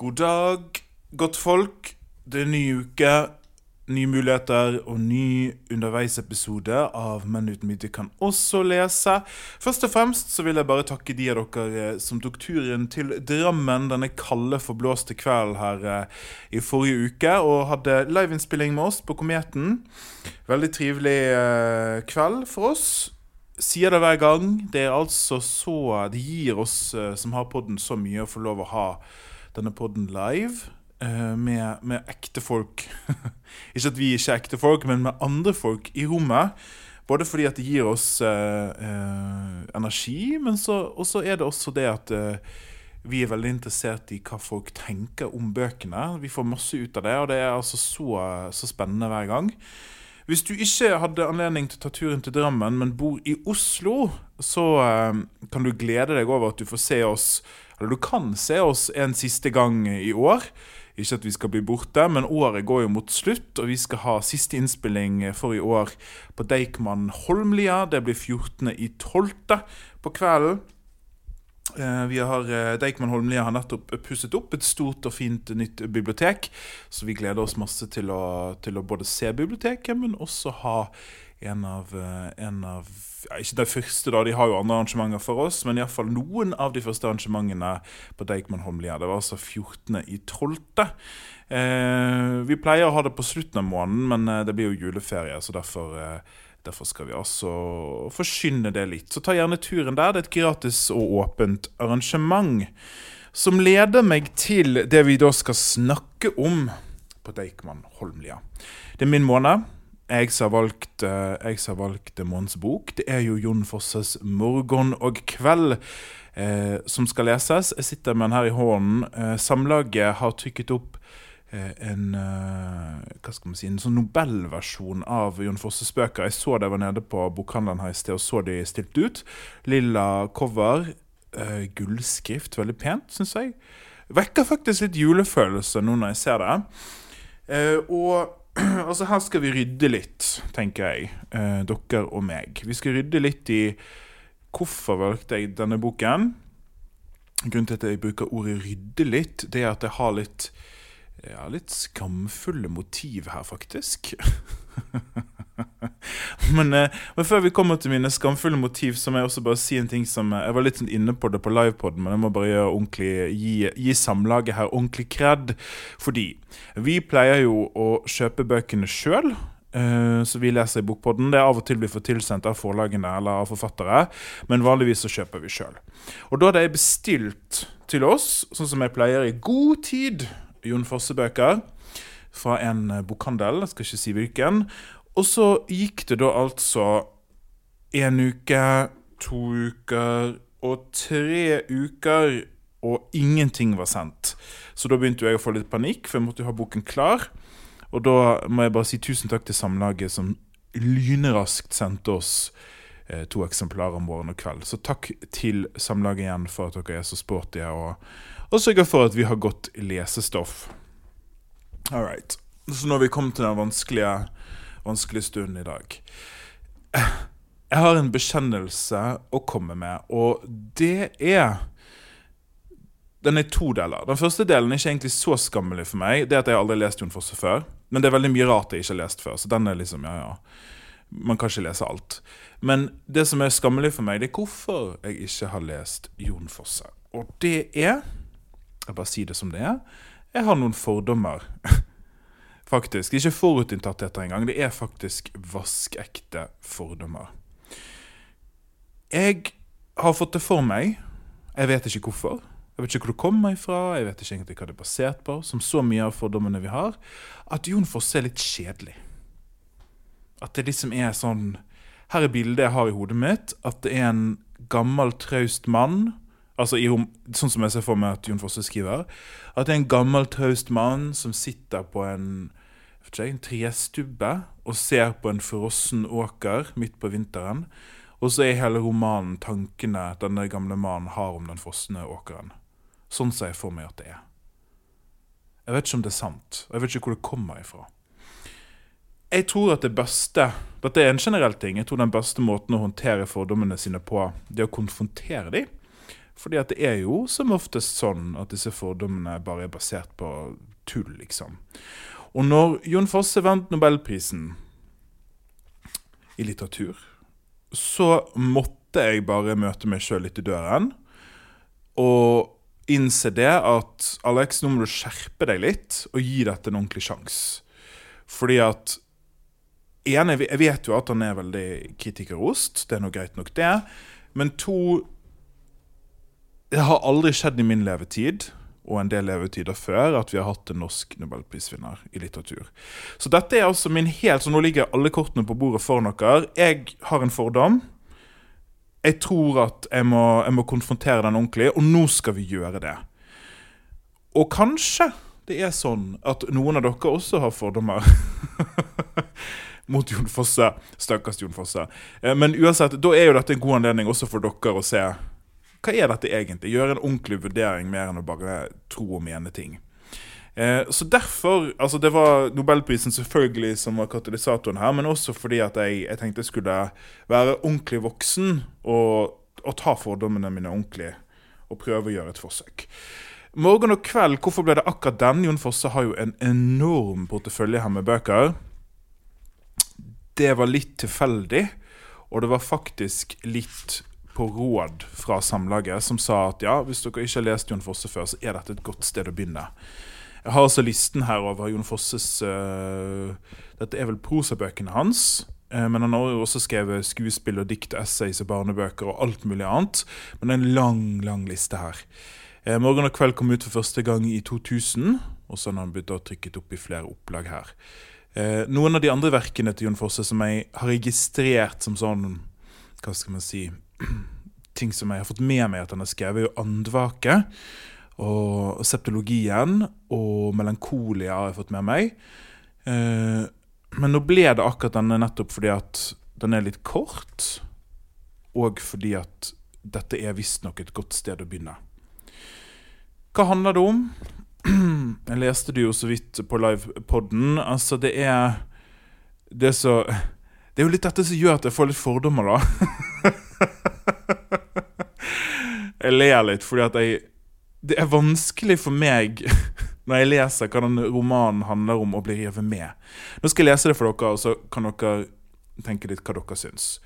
God dag, godt folk. Det er ny uke, nye muligheter og ny underveisepisode av Menn uten myte kan også lese. Først og fremst så vil jeg bare takke de av dere eh, som tok turen til Drammen denne kalde, forblåste kvelden her eh, i forrige uke og hadde liveinnspilling med oss på Kometen. Veldig trivelig eh, kveld for oss sier det hver gang. Det er altså så Det gir oss som har podden, så mye å få lov å ha denne podden live eh, med, med ekte folk. ikke at vi ikke er ekte folk, men med andre folk i rommet. Både fordi at det gir oss eh, eh, energi, men så også er det også det at eh, vi er veldig interessert i hva folk tenker om bøkene. Vi får masse ut av det, og det er altså så, så spennende hver gang. Hvis du ikke hadde anledning til å ta turen til Drammen, men bor i Oslo, så eh, kan du glede deg over at du får se oss Eller du kan se oss en siste gang i år. Ikke at vi skal bli borte, men året går jo mot slutt, og vi skal ha siste innspilling for i år på Deichman Holmlia. Det blir 14.12. på kvelden. Eh, Vi har, eh, Deichman Holmlia har nettopp pusset opp et stort og fint nytt bibliotek. Så vi gleder oss masse til å, til å både se biblioteket, men også ha en av, eh, en av ja, Ikke de første, da, de har jo andre arrangementer for oss, men iallfall noen av de første arrangementene på Deichman Holmlia. Det var altså 14.12. Eh, vi pleier å ha det på slutten av måneden, men det blir jo juleferie, så derfor eh, Derfor skal vi altså forsyne det litt. Så ta gjerne turen der. Det er et gratis og åpent arrangement. Som leder meg til det vi da skal snakke om på Deichman Holmlia. Det er min måned. Jeg som har valgt, eh, jeg valgt månedens bok. Det er jo Jon Fosses 'Morgen og kveld' eh, som skal leses. Jeg sitter med den her i hånden. Eh, samlaget har trykket opp en eh, hva skal man si, en sånn Nobelversjon av Jon Fosses bøker. Jeg så det var nede på bokhandelen her i sted og så de stilt ut. Lilla cover, eh, gullskrift, veldig pent, syns jeg. Vekker faktisk litt julefølelse nå når jeg ser det. Eh, og altså her skal vi rydde litt, tenker jeg, eh, dere og meg. Vi skal rydde litt i hvorfor valgte jeg denne boken. Grunnen til at jeg bruker ordet 'rydde litt', det er at jeg har litt ja, litt skamfulle motiv her, faktisk. men, eh, men før vi kommer til mine skamfulle motiv, så må jeg også bare si en ting som eh, Jeg var litt sånn inne på det på livepoden, men jeg må bare gi, gi samlaget her ordentlig kred. Fordi vi pleier jo å kjøpe bøkene sjøl. Så vi leser i Bokpodden. Det av og til blir får tilsendt av forlagene eller av forfattere, men vanligvis så kjøper vi sjøl. Og da hadde jeg bestilt til oss, sånn som jeg pleier i god tid, Jon Fosse-bøker fra en eh, bokhandel, jeg skal ikke si hvilken. Og så gikk det da altså en uke, to uker og tre uker, og ingenting var sendt. Så da begynte jeg å få litt panikk, for jeg måtte jo ha boken klar. Og da må jeg bare si tusen takk til Samlaget, som lynraskt sendte oss eh, to eksemplarer morgen og kveld. Så takk til Samlaget igjen for at dere er så sporty og, og sørge for at vi har godt lesestoff. All right. Så nå har vi kommet til den vanskelige, vanskelige stunden i dag. Jeg har en bekjennelse å komme med, og det er Den er to deler. Den første delen er ikke egentlig så skammelig for meg. Det er at jeg aldri har lest Jon Fosse før. Men det er veldig mye rart jeg ikke har lest før, så den er liksom, ja, ja. Man kan ikke lese alt. Men det som er skammelig for meg, det er hvorfor jeg ikke har lest Jon Fosse. Og det er Jeg bare si det som det er. Jeg har noen fordommer. faktisk. Ikke forutinntattheter engang. Det er faktisk vaskekte fordommer. Jeg har fått det for meg, jeg vet ikke hvorfor, jeg vet ikke hvor det kommer ifra, jeg vet ikke egentlig hva det er basert på, som så mye av fordommene vi har, at Jon Fosse er litt kjedelig. At det liksom er sånn Her er bildet jeg har i hodet mitt, at det er en gammel, traust mann Altså i, sånn som jeg ser for meg at Jon Fosse skriver. At det er en gammel, traust mann som sitter på en, ikke, en trestubbe og ser på en frossen åker midt på vinteren. Og så er hele romanen tankene denne gamle mannen har om den frosne åkeren. Sånn ser jeg for meg at det er. Jeg vet ikke om det er sant, og jeg vet ikke hvor det kommer ifra. Jeg tror at det beste Dette er en generell ting. Jeg tror den beste måten å håndtere fordommene sine på, det er å konfrontere dem. Fordi at det er jo som oftest sånn at disse fordommene bare er basert på tull, liksom. Og når Jon Fosse vant nobelprisen i litteratur, så måtte jeg bare møte meg sjøl litt i døren. Og innse det at Alex, nå må du skjerpe deg litt og gi dette en ordentlig sjanse. Fordi at en, Jeg vet jo at han er veldig kritikerost, det er nå greit nok, det. Men to Det har aldri skjedd i min levetid og en del levetider før at vi har hatt en norsk nobelprisvinner i litteratur. Så dette er altså min helt Så nå ligger alle kortene på bordet for dere. Jeg har en fordom. Jeg tror at jeg må, jeg må konfrontere den ordentlig, og nå skal vi gjøre det. Og kanskje det er sånn at noen av dere også har fordommer. Mot Jon Fosse. Stakkars Jon Fosse. Eh, men uansett, da er jo dette en god anledning også for dere å se hva er dette egentlig? Gjøre en ordentlig vurdering mer enn å bare tro og mene ting. Eh, så derfor Altså, det var Nobelprisen selvfølgelig som var katalysatoren her, men også fordi at jeg, jeg tenkte jeg skulle være ordentlig voksen og, og, ta fordommene mine ordentlig og prøve å gjøre et forsøk. Morgen og kveld, hvorfor ble det akkurat den? Jon Fosse har jo en enorm portefølje her med bøker. Det var litt tilfeldig, og det var faktisk litt på råd fra Samlaget, som sa at ja, hvis dere ikke har lest Jon Fosse før, så er dette et godt sted å begynne. Jeg har altså listen her over Jon Fosses uh, Dette er vel prosabøkene hans. Uh, men han har jo også skrevet skuespill og dikt og essays og barnebøker og alt mulig annet. Men det er en lang, lang liste her. Uh, 'Morgen og kveld' kom ut for første gang i 2000, og så har han begynt å trykket opp i flere opplag her. noen av de andre verkene til Jon Fosse som jeg har registrert som sånn Hva skal man si ting som jeg har fått med meg at han har skrevet, er jo andvake. Og septologien og melankolia har jeg fått med meg. Eh, men nå ble det akkurat denne nettopp fordi at den er litt kort, og fordi at dette er visstnok et godt sted å begynne. Hva handler det om? Jeg leste det jo så vidt på livepoden. Altså, det er Det så Det er jo litt dette som gjør at jeg får litt fordommer, da. jeg ler litt fordi at jeg Det er vanskelig for meg når jeg leser hva den romanen handler om, å bli revet med. Nå skal jeg lese det for dere, og så kan dere tenke litt hva dere syns.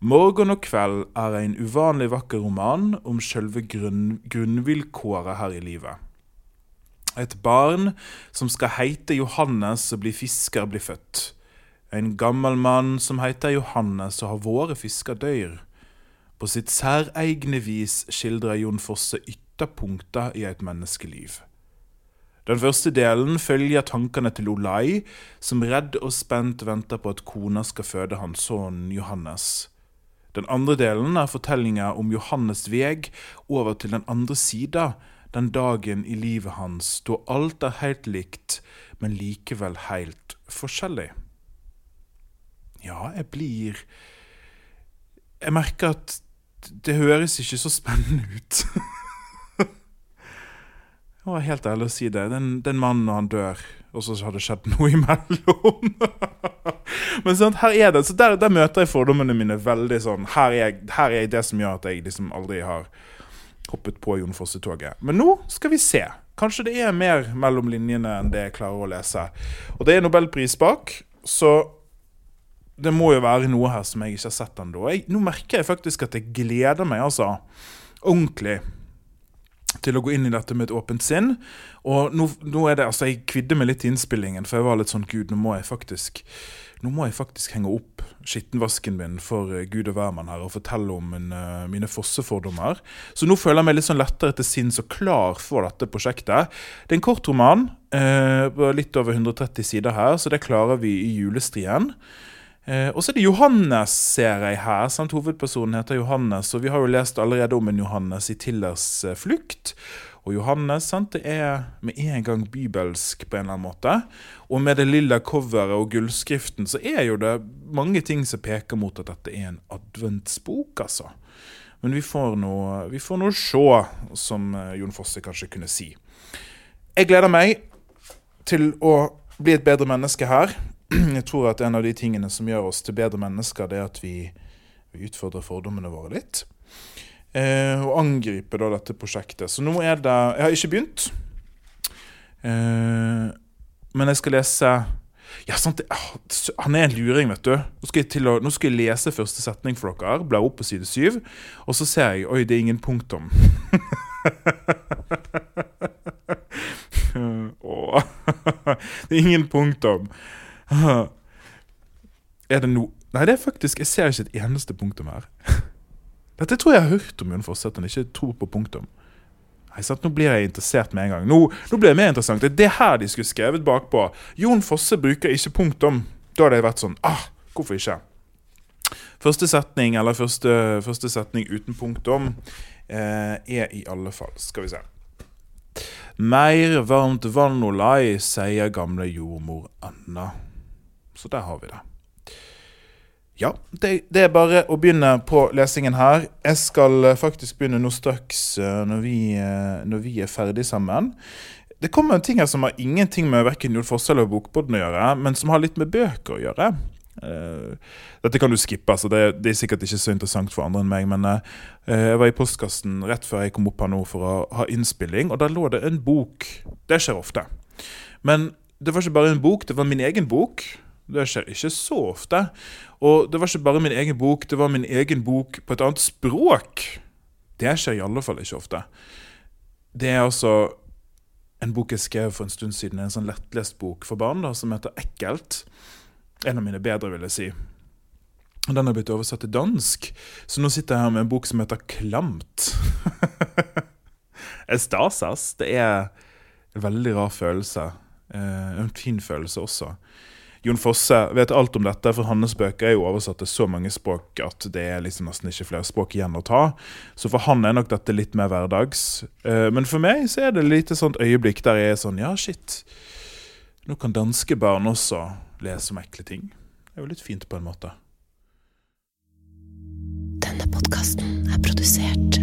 'Morgen og kveld' er en uvanlig vakker roman om selve grunn, grunnvilkåret her i livet. Et barn som skal heite Johannes og bli fisker, blir født. En gammel mann som heter Johannes og har våre fisker døyr. På sitt særegne vis skildrer Jon Fosse ytterpunkter i et menneskeliv. Den første delen følger tankene til Olai, som redd og spent venter på at kona skal føde hans sønn Johannes. Den andre delen er fortellinga om Johannes veg over til den andre sida, den dagen i livet hans da alt er helt likt, men likevel helt forskjellig. Ja, jeg blir Jeg merker at det høres ikke så spennende ut. Jeg var helt ærlig å si det. Den, den mannen når han dør, og så har det skjedd noe imellom. Men sånn, her er det, så der, der, møter jeg fordommene mine veldig sånn. Her er, her er det som gjør at jeg liksom aldri har hoppet på Jon Fosse-toget. Men nå skal vi se. Kanskje det er mer mellom linjene enn det jeg klarer å lese. Og det er nobelpris bak, så det må jo være noe her som jeg ikke har sett ennå. Nå merker jeg faktisk at jeg gleder meg, altså. Ordentlig. Til å gå inn i dette med et åpent sinn. Og nå, nå er det, altså Jeg kvidde meg litt i innspillingen, for jeg var litt sånn Gud, nå må jeg faktisk nå må jeg faktisk henge opp skittenvasken min for uh, Gud og hvermann her og fortelle om min, uh, mine fossefordommer. Så nå føler jeg meg litt sånn lettere til sinns og klar for dette prosjektet. Det er en kort roman, eh, litt over 130 sider her, så det klarer vi i julestrien. Eh, og så er det Johannes, ser jeg her. Sant? Hovedpersonen heter Johannes, og vi har jo lest allerede om en Johannes i Tillers eh, flukt. Og Johannes sant? det er med en gang bibelsk på en eller annen måte. Og med det lille coveret og gullskriften så er jo det mange ting som peker mot at dette er en adventsbok, altså. Men vi får nå se, som eh, Jon Fosse kanskje kunne si. Jeg gleder meg til å bli et bedre menneske her. Jeg tror at en av de tingene som gjør oss til bedre mennesker, det er at vi, vi utfordrer fordommene våre litt eh, og angriper da dette prosjektet. Så nå er det Jeg har ikke begynt, eh, men jeg skal lese ja, sant, Han er en luring, vet du. Nå skal, å, nå skal jeg lese første setning for dere. Blar opp på side syv. Og så ser jeg Oi, det er ingen punktum. Det er ingen punktum. Er det no Nei, det er faktisk Jeg ser ikke et eneste punktum her. Dette tror jeg jeg har hørt om Jon Fosse, at han ikke tror på punktum. Nei, sant? Nå blir jeg interessert med en gang. Nå, nå blir det mer interessant. Det er det her de skulle skrevet bakpå. Jon Fosse bruker ikke punktum. Da hadde jeg vært sånn ah, hvorfor ikke? Første setning, eller første, første setning uten punktum, eh, er i alle fall Skal vi se. Mer varmt vann og lai, sier gamle jordmor Anna. Så der har vi det. Ja, det, det, er bare å begynne på lesingen her. Jeg skal eh, faktisk begynne nå straks eh, når vi, eh, når vi er ferdig sammen. Det kommer ting her som har ingenting med verken Jon Fosse eller Bokbodden å gjøre, men som har litt med bøker å gjøre. dette kan du skippe, altså det, det, er sikkert ikke så interessant for andre enn meg. Men jeg var i postkassen rett før jeg kom opp her nå for å ha innspilling, og der lå det en bok. Det skjer ofte. Men det var ikke bare en bok, det var min egen bok. Det skjer ikke så ofte. Og det var ikke bare min egen bok, det var min egen bok på et annet språk. Det skjer i alle fall ikke ofte. Det er altså en bok jeg skrev for en stund siden, en sånn lettlest bok for barn da, som heter 'Ekkelt'. En av mine bedre, vil jeg si. Den har blitt oversatt til dansk, så nå sitter jeg her med en bok som heter 'Klamt'. Estasas. Det er en veldig rar følelse. Eh, en fin følelse også. Jon Fosse vet alt om dette, for hans bøker er jo oversatt til så mange språk at det er liksom nesten ikke flere språk igjen å ta. Så for han er nok dette litt mer hverdags. Eh, men for meg så er det litt et sånt øyeblikk der jeg er sånn Ja, shit. Nå kan danske barn også lese om ekle ting. Det er jo litt fint på en måte. Denne podkasten er produsert